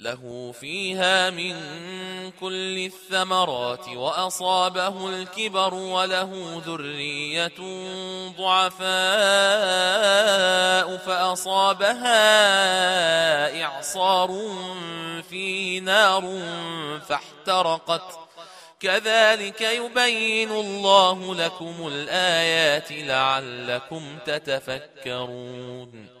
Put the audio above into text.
له فيها من كل الثمرات وأصابه الكبر وله ذرية ضعفاء فأصابها إعصار في نار فاحترقت. كذلك يبين الله لكم الآيات لعلكم تتفكرون.